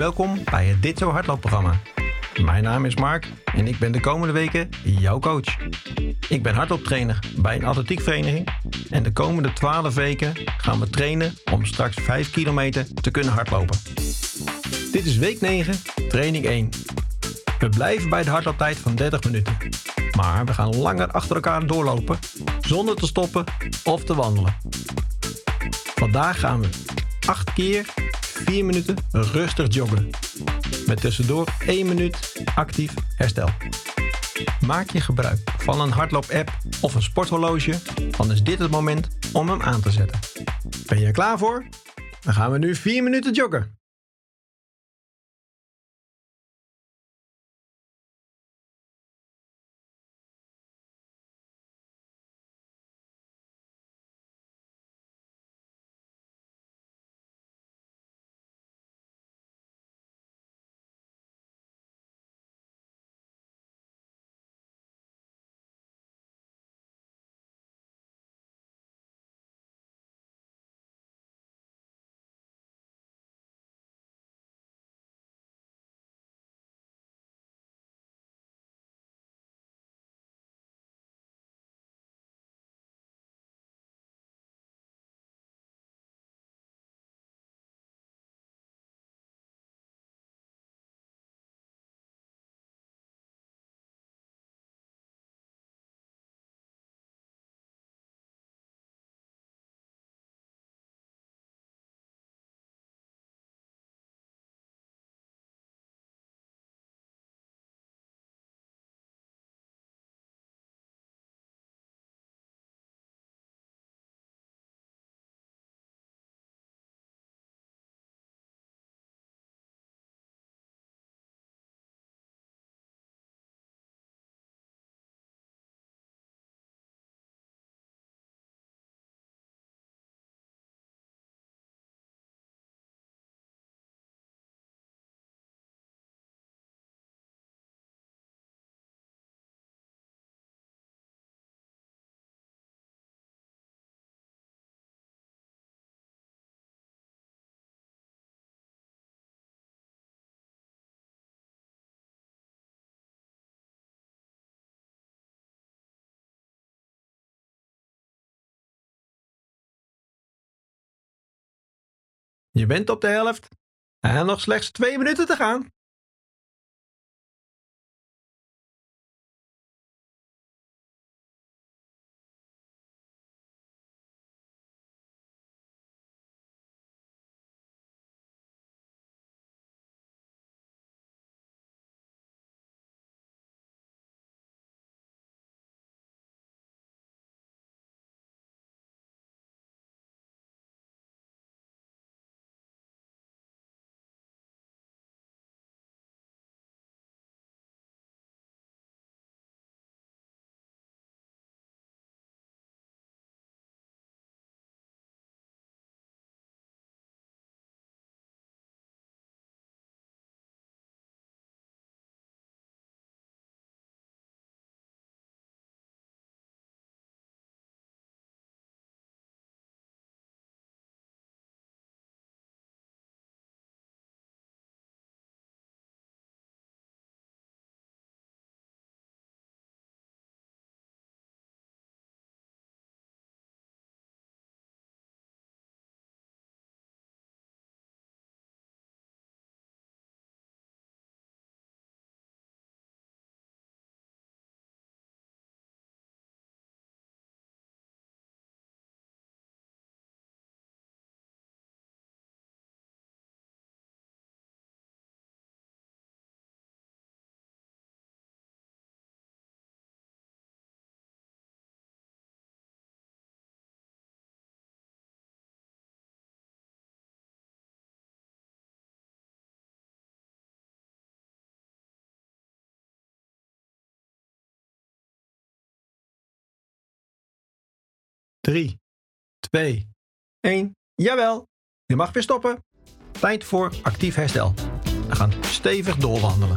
Welkom bij het Dit Zo Hardloopprogramma. Mijn naam is Mark en ik ben de komende weken jouw coach. Ik ben hardlooptrainer bij een atletiekvereniging en de komende 12 weken gaan we trainen om straks 5 kilometer te kunnen hardlopen. Dit is week 9, training 1. We blijven bij de hardlooptijd van 30 minuten. Maar we gaan langer achter elkaar doorlopen zonder te stoppen of te wandelen. Vandaag gaan we 8 keer 4 minuten rustig joggen. Met tussendoor 1 minuut actief herstel. Maak je gebruik van een hardloop-app of een sporthorloge, dan is dit het moment om hem aan te zetten. Ben je er klaar voor? Dan gaan we nu 4 minuten joggen. Je bent op de helft en nog slechts 2 minuten te gaan. Drie, twee, één. Jawel, je mag weer stoppen. Tijd voor actief herstel. We gaan stevig doorwandelen.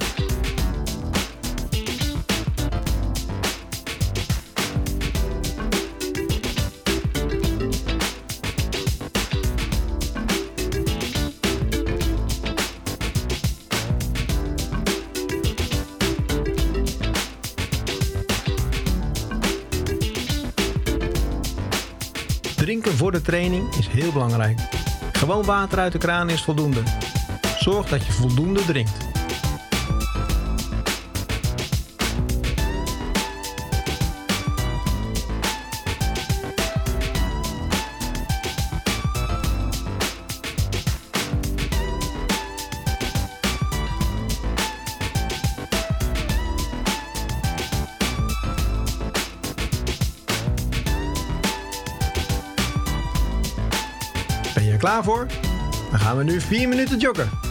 Voor de training is heel belangrijk. Gewoon water uit de kraan is voldoende. Zorg dat je voldoende drinkt. Klaar voor? Dan gaan we nu 4 minuten joggen.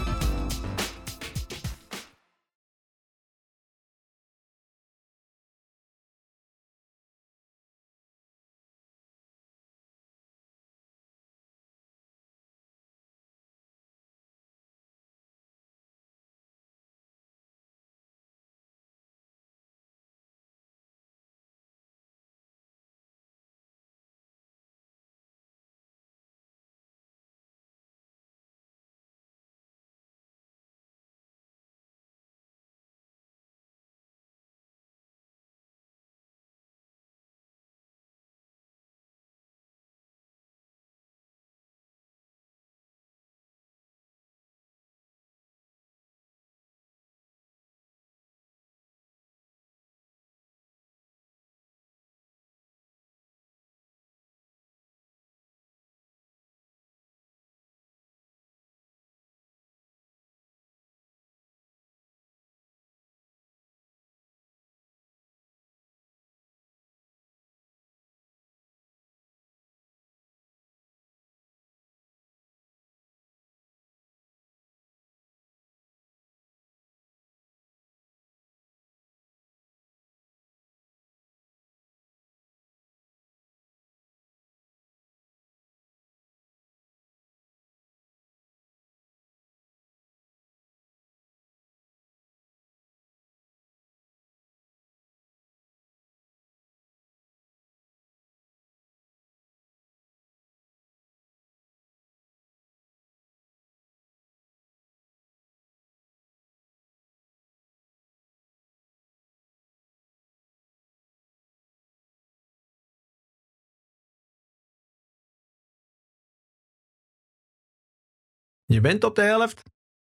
Je bent op de helft.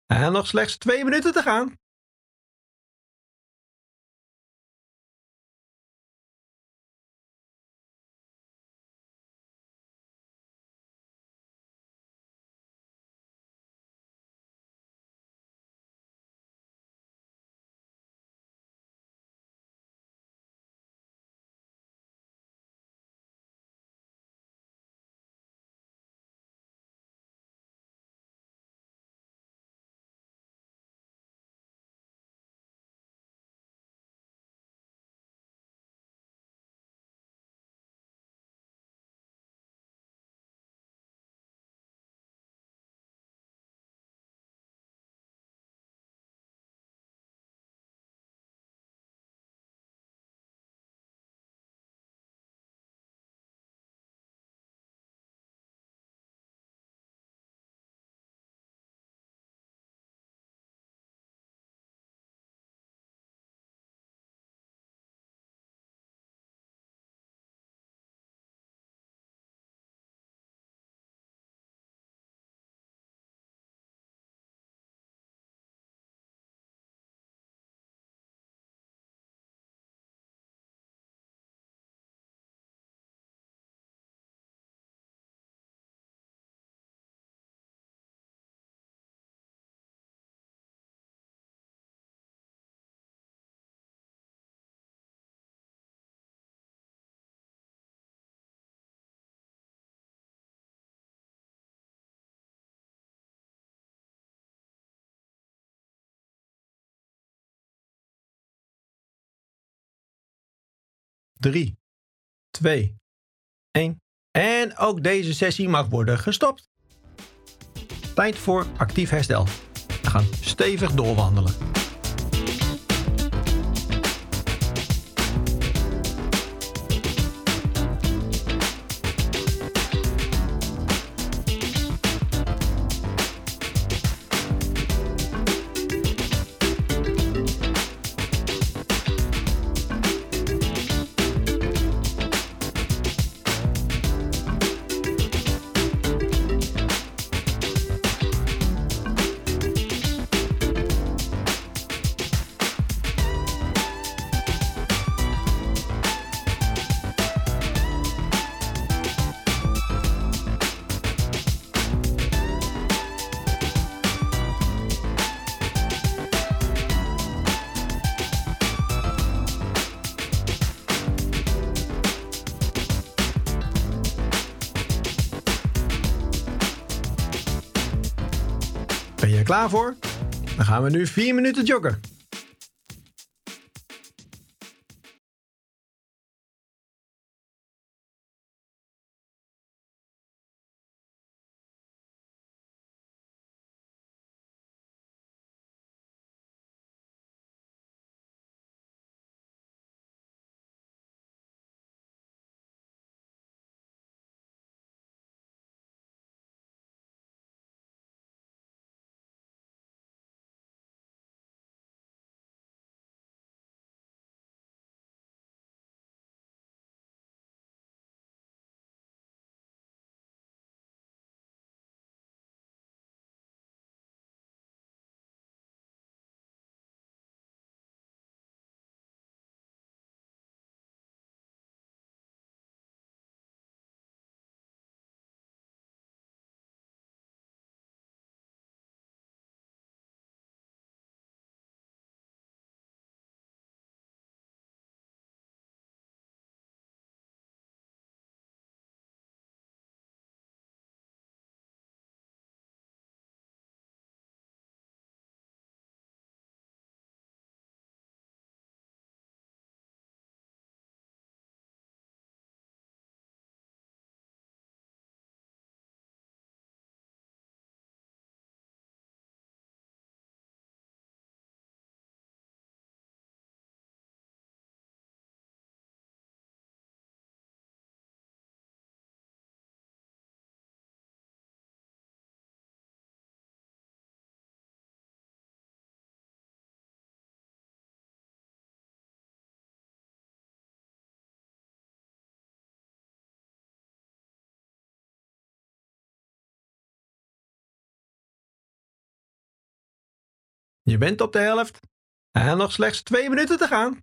En nog slechts 2 minuten te gaan. Drie, twee, één. En ook deze sessie mag worden gestopt. Tijd voor actief herstel. We gaan stevig doorwandelen. Klaar voor? Dan gaan we nu 4 minuten joggen. Je bent op de helft en nog slechts 2 minuten te gaan.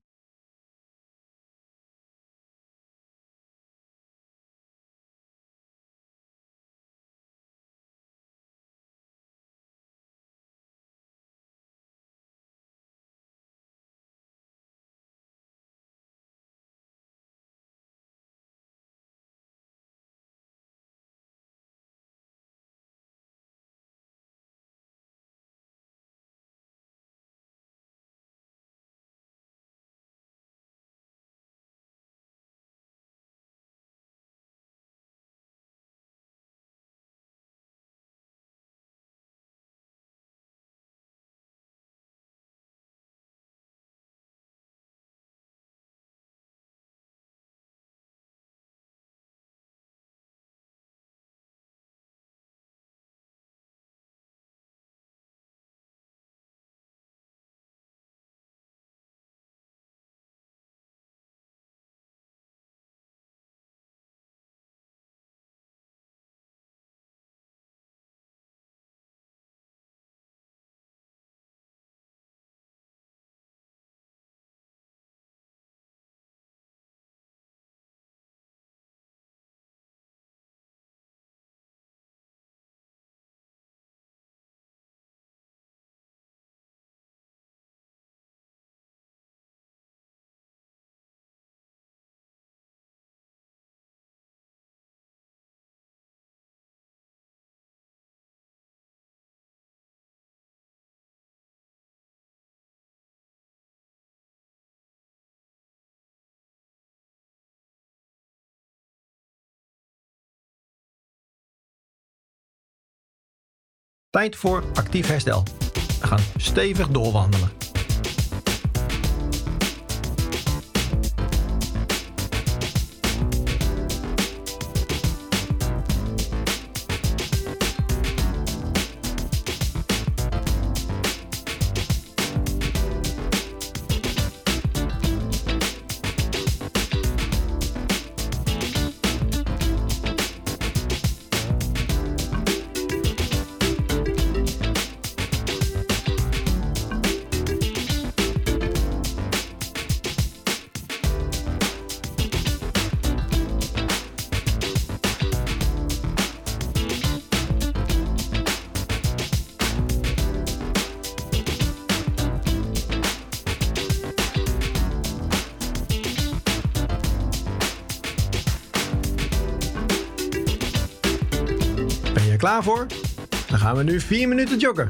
Tijd voor actief herstel. We gaan stevig doorwandelen. Klaar voor? Dan gaan we nu 4 minuten joggen.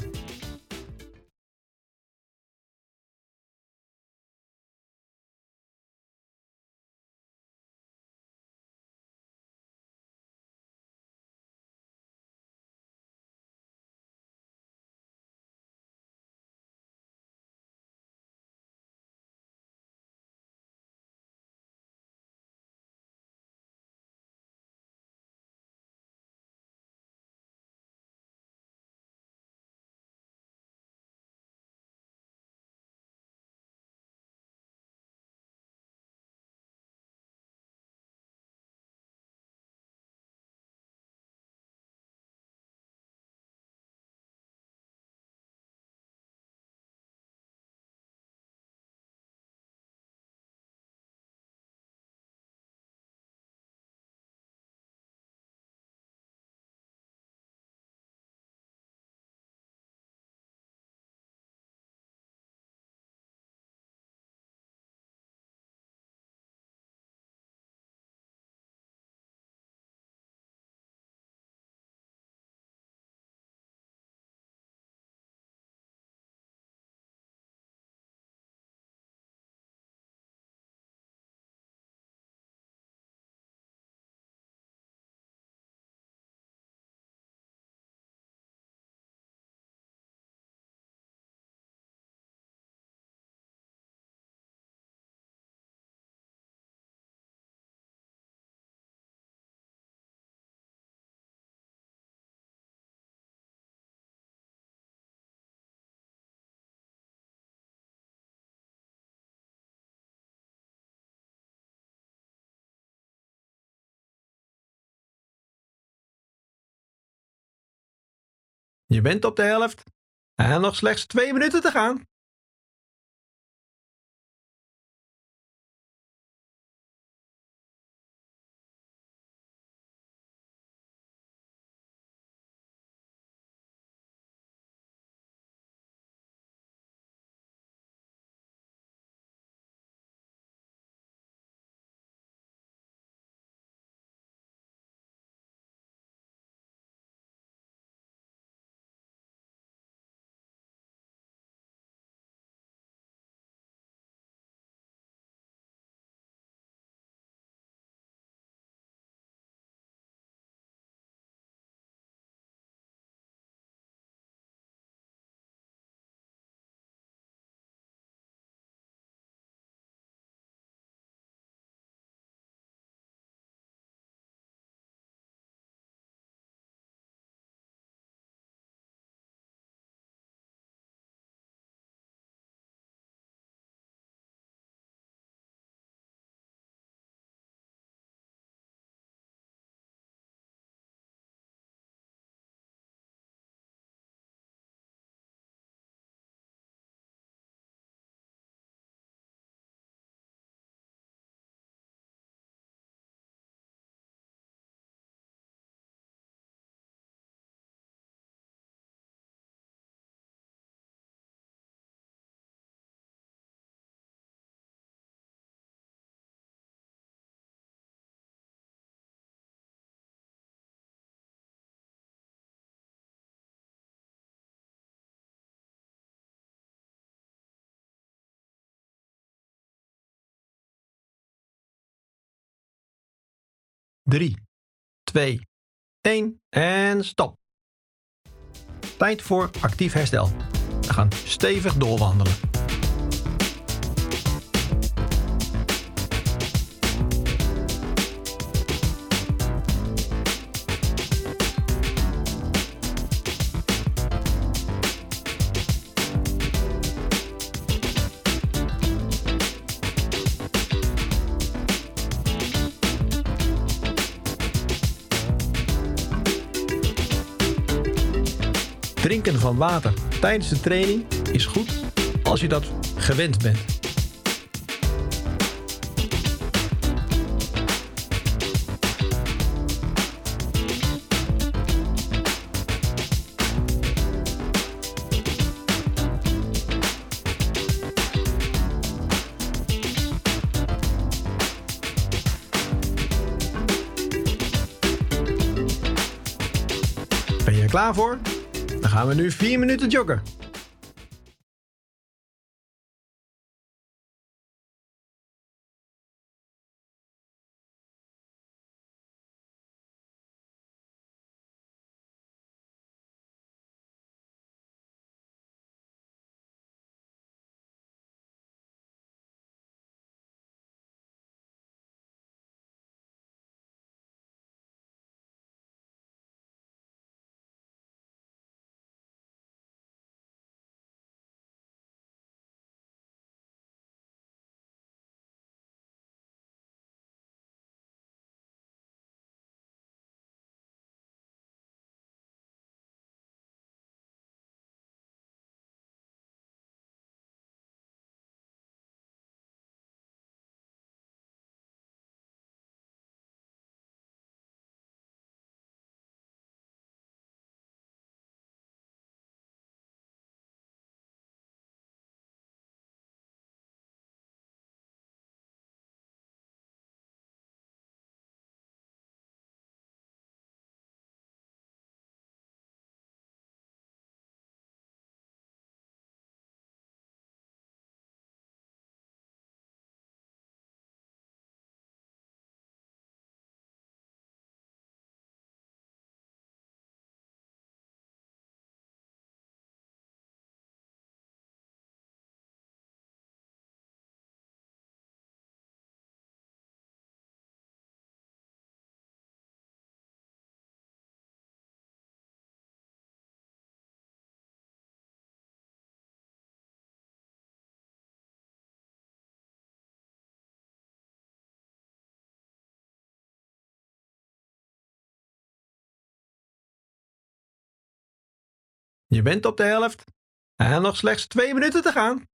Je bent op de helft. En nog slechts twee minuten te gaan. Drie, twee, één en stop. Tijd voor actief herstel. We gaan stevig doorwandelen. Van water tijdens de training is goed als je dat gewend bent. Klaar voor? Gaan we nu 4 minuten joggen. Je bent op de helft. En nog slechts twee minuten te gaan.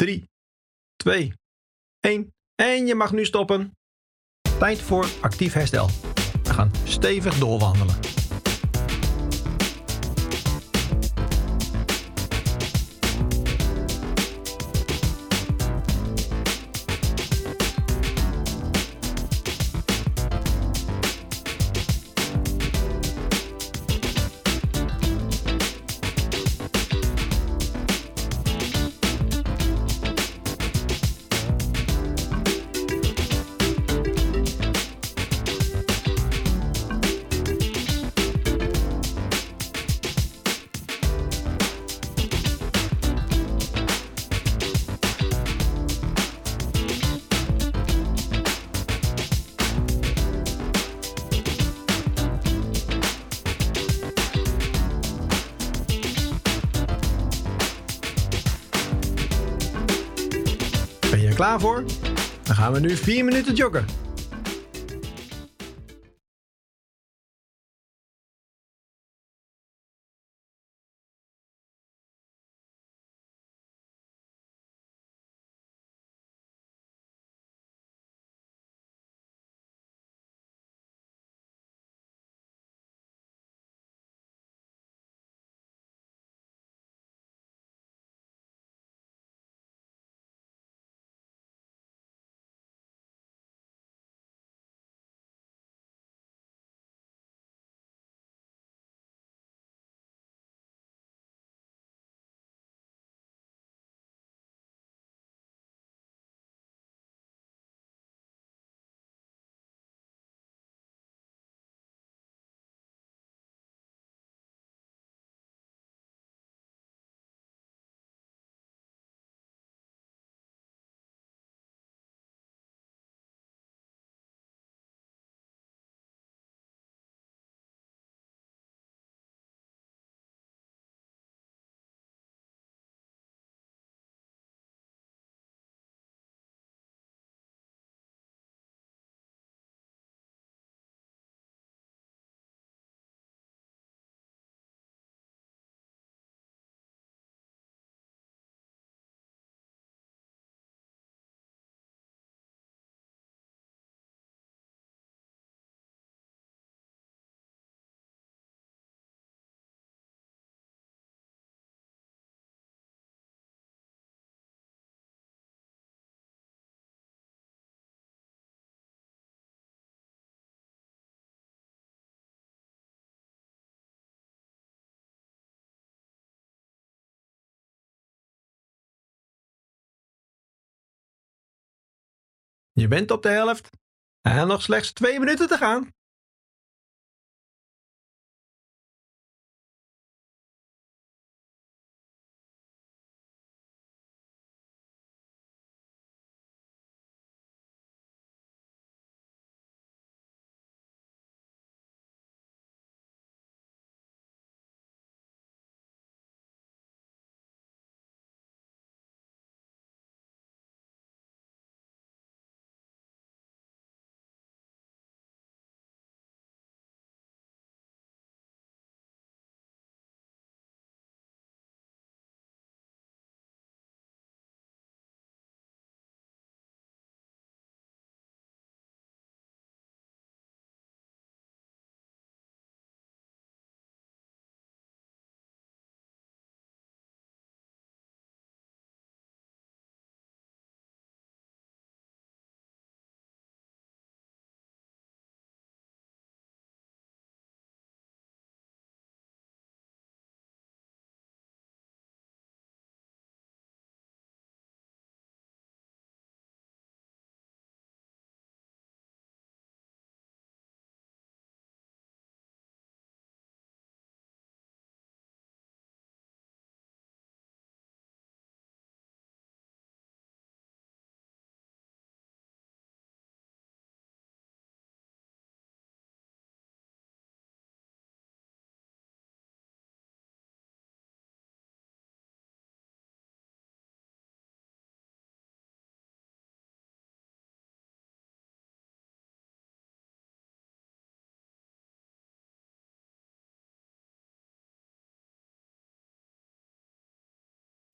Drie, twee, één. En je mag nu stoppen. Tijd voor actief herstel. We gaan stevig doorwandelen. Klaar voor? Dan gaan we nu 4 minuten joggen. Je bent op de helft. En nog slechts twee minuten te gaan.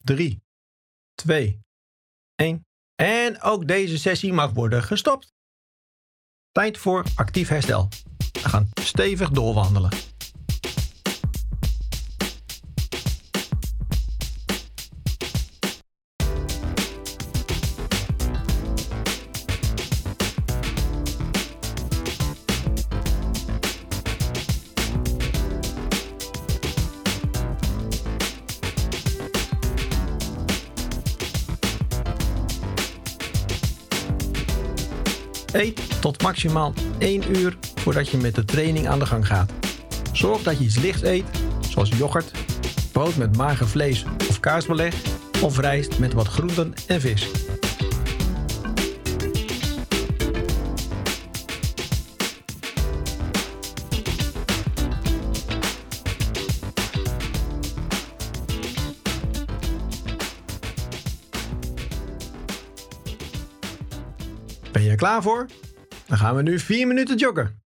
Drie, twee, één. En ook deze sessie mag worden gestopt. Tijd voor actief herstel. We gaan stevig doorwandelen. Tot maximaal 1 uur voordat je met de training aan de gang gaat. Zorg dat je iets lichts eet, zoals yoghurt, brood met mager vlees of kaasbeleg of rijst met wat groenten en vis. Ben je er klaar voor? Dan gaan we nu 4 minuten joggen.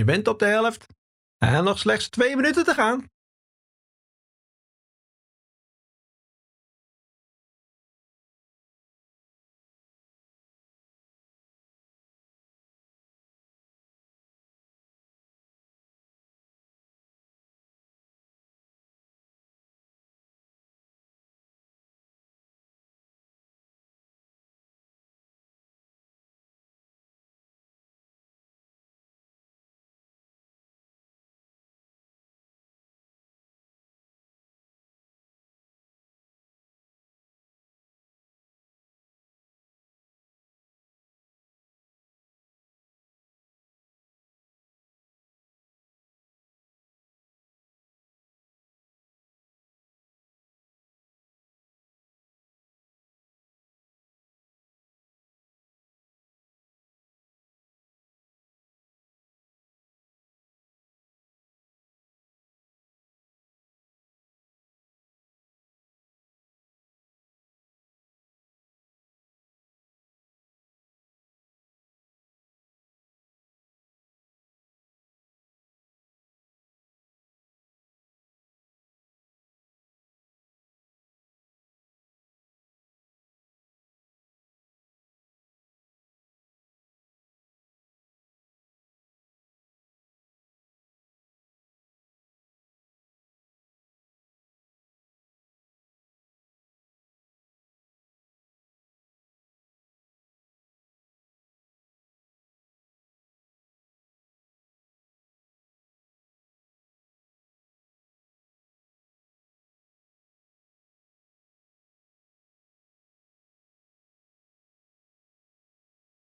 Je bent op de helft. En nog slechts twee minuten te gaan.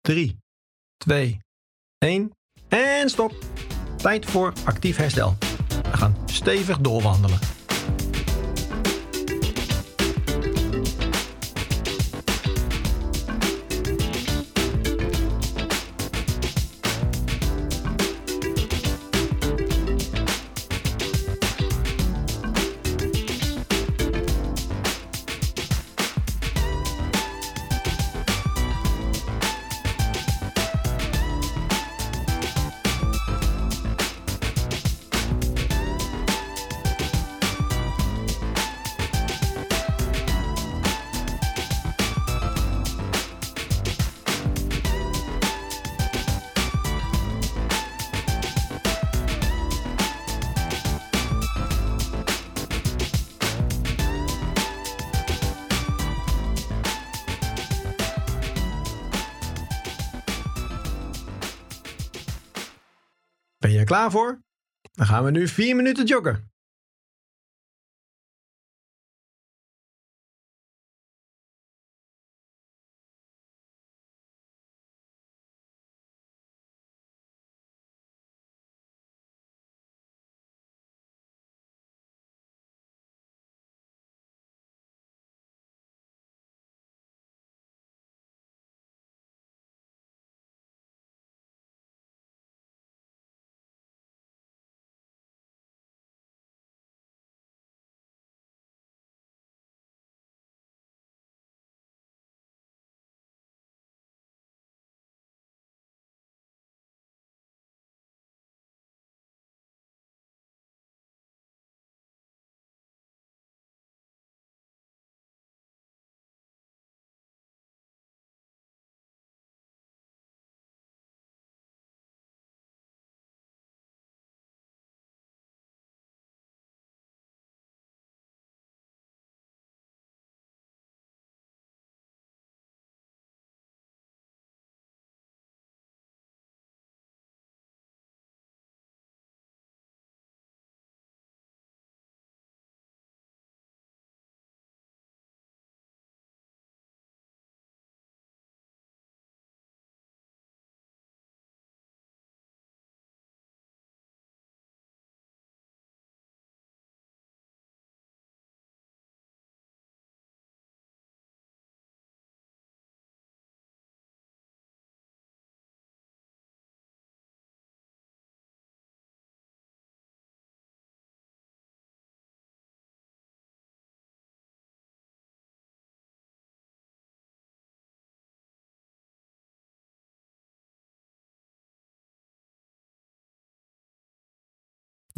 Drie, twee, één en stop. Tijd voor actief herstel. We gaan stevig doorwandelen. Klaar voor? Dan gaan we nu vier minuten joggen.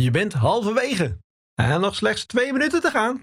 Je bent halverwege. En nog slechts twee minuten te gaan.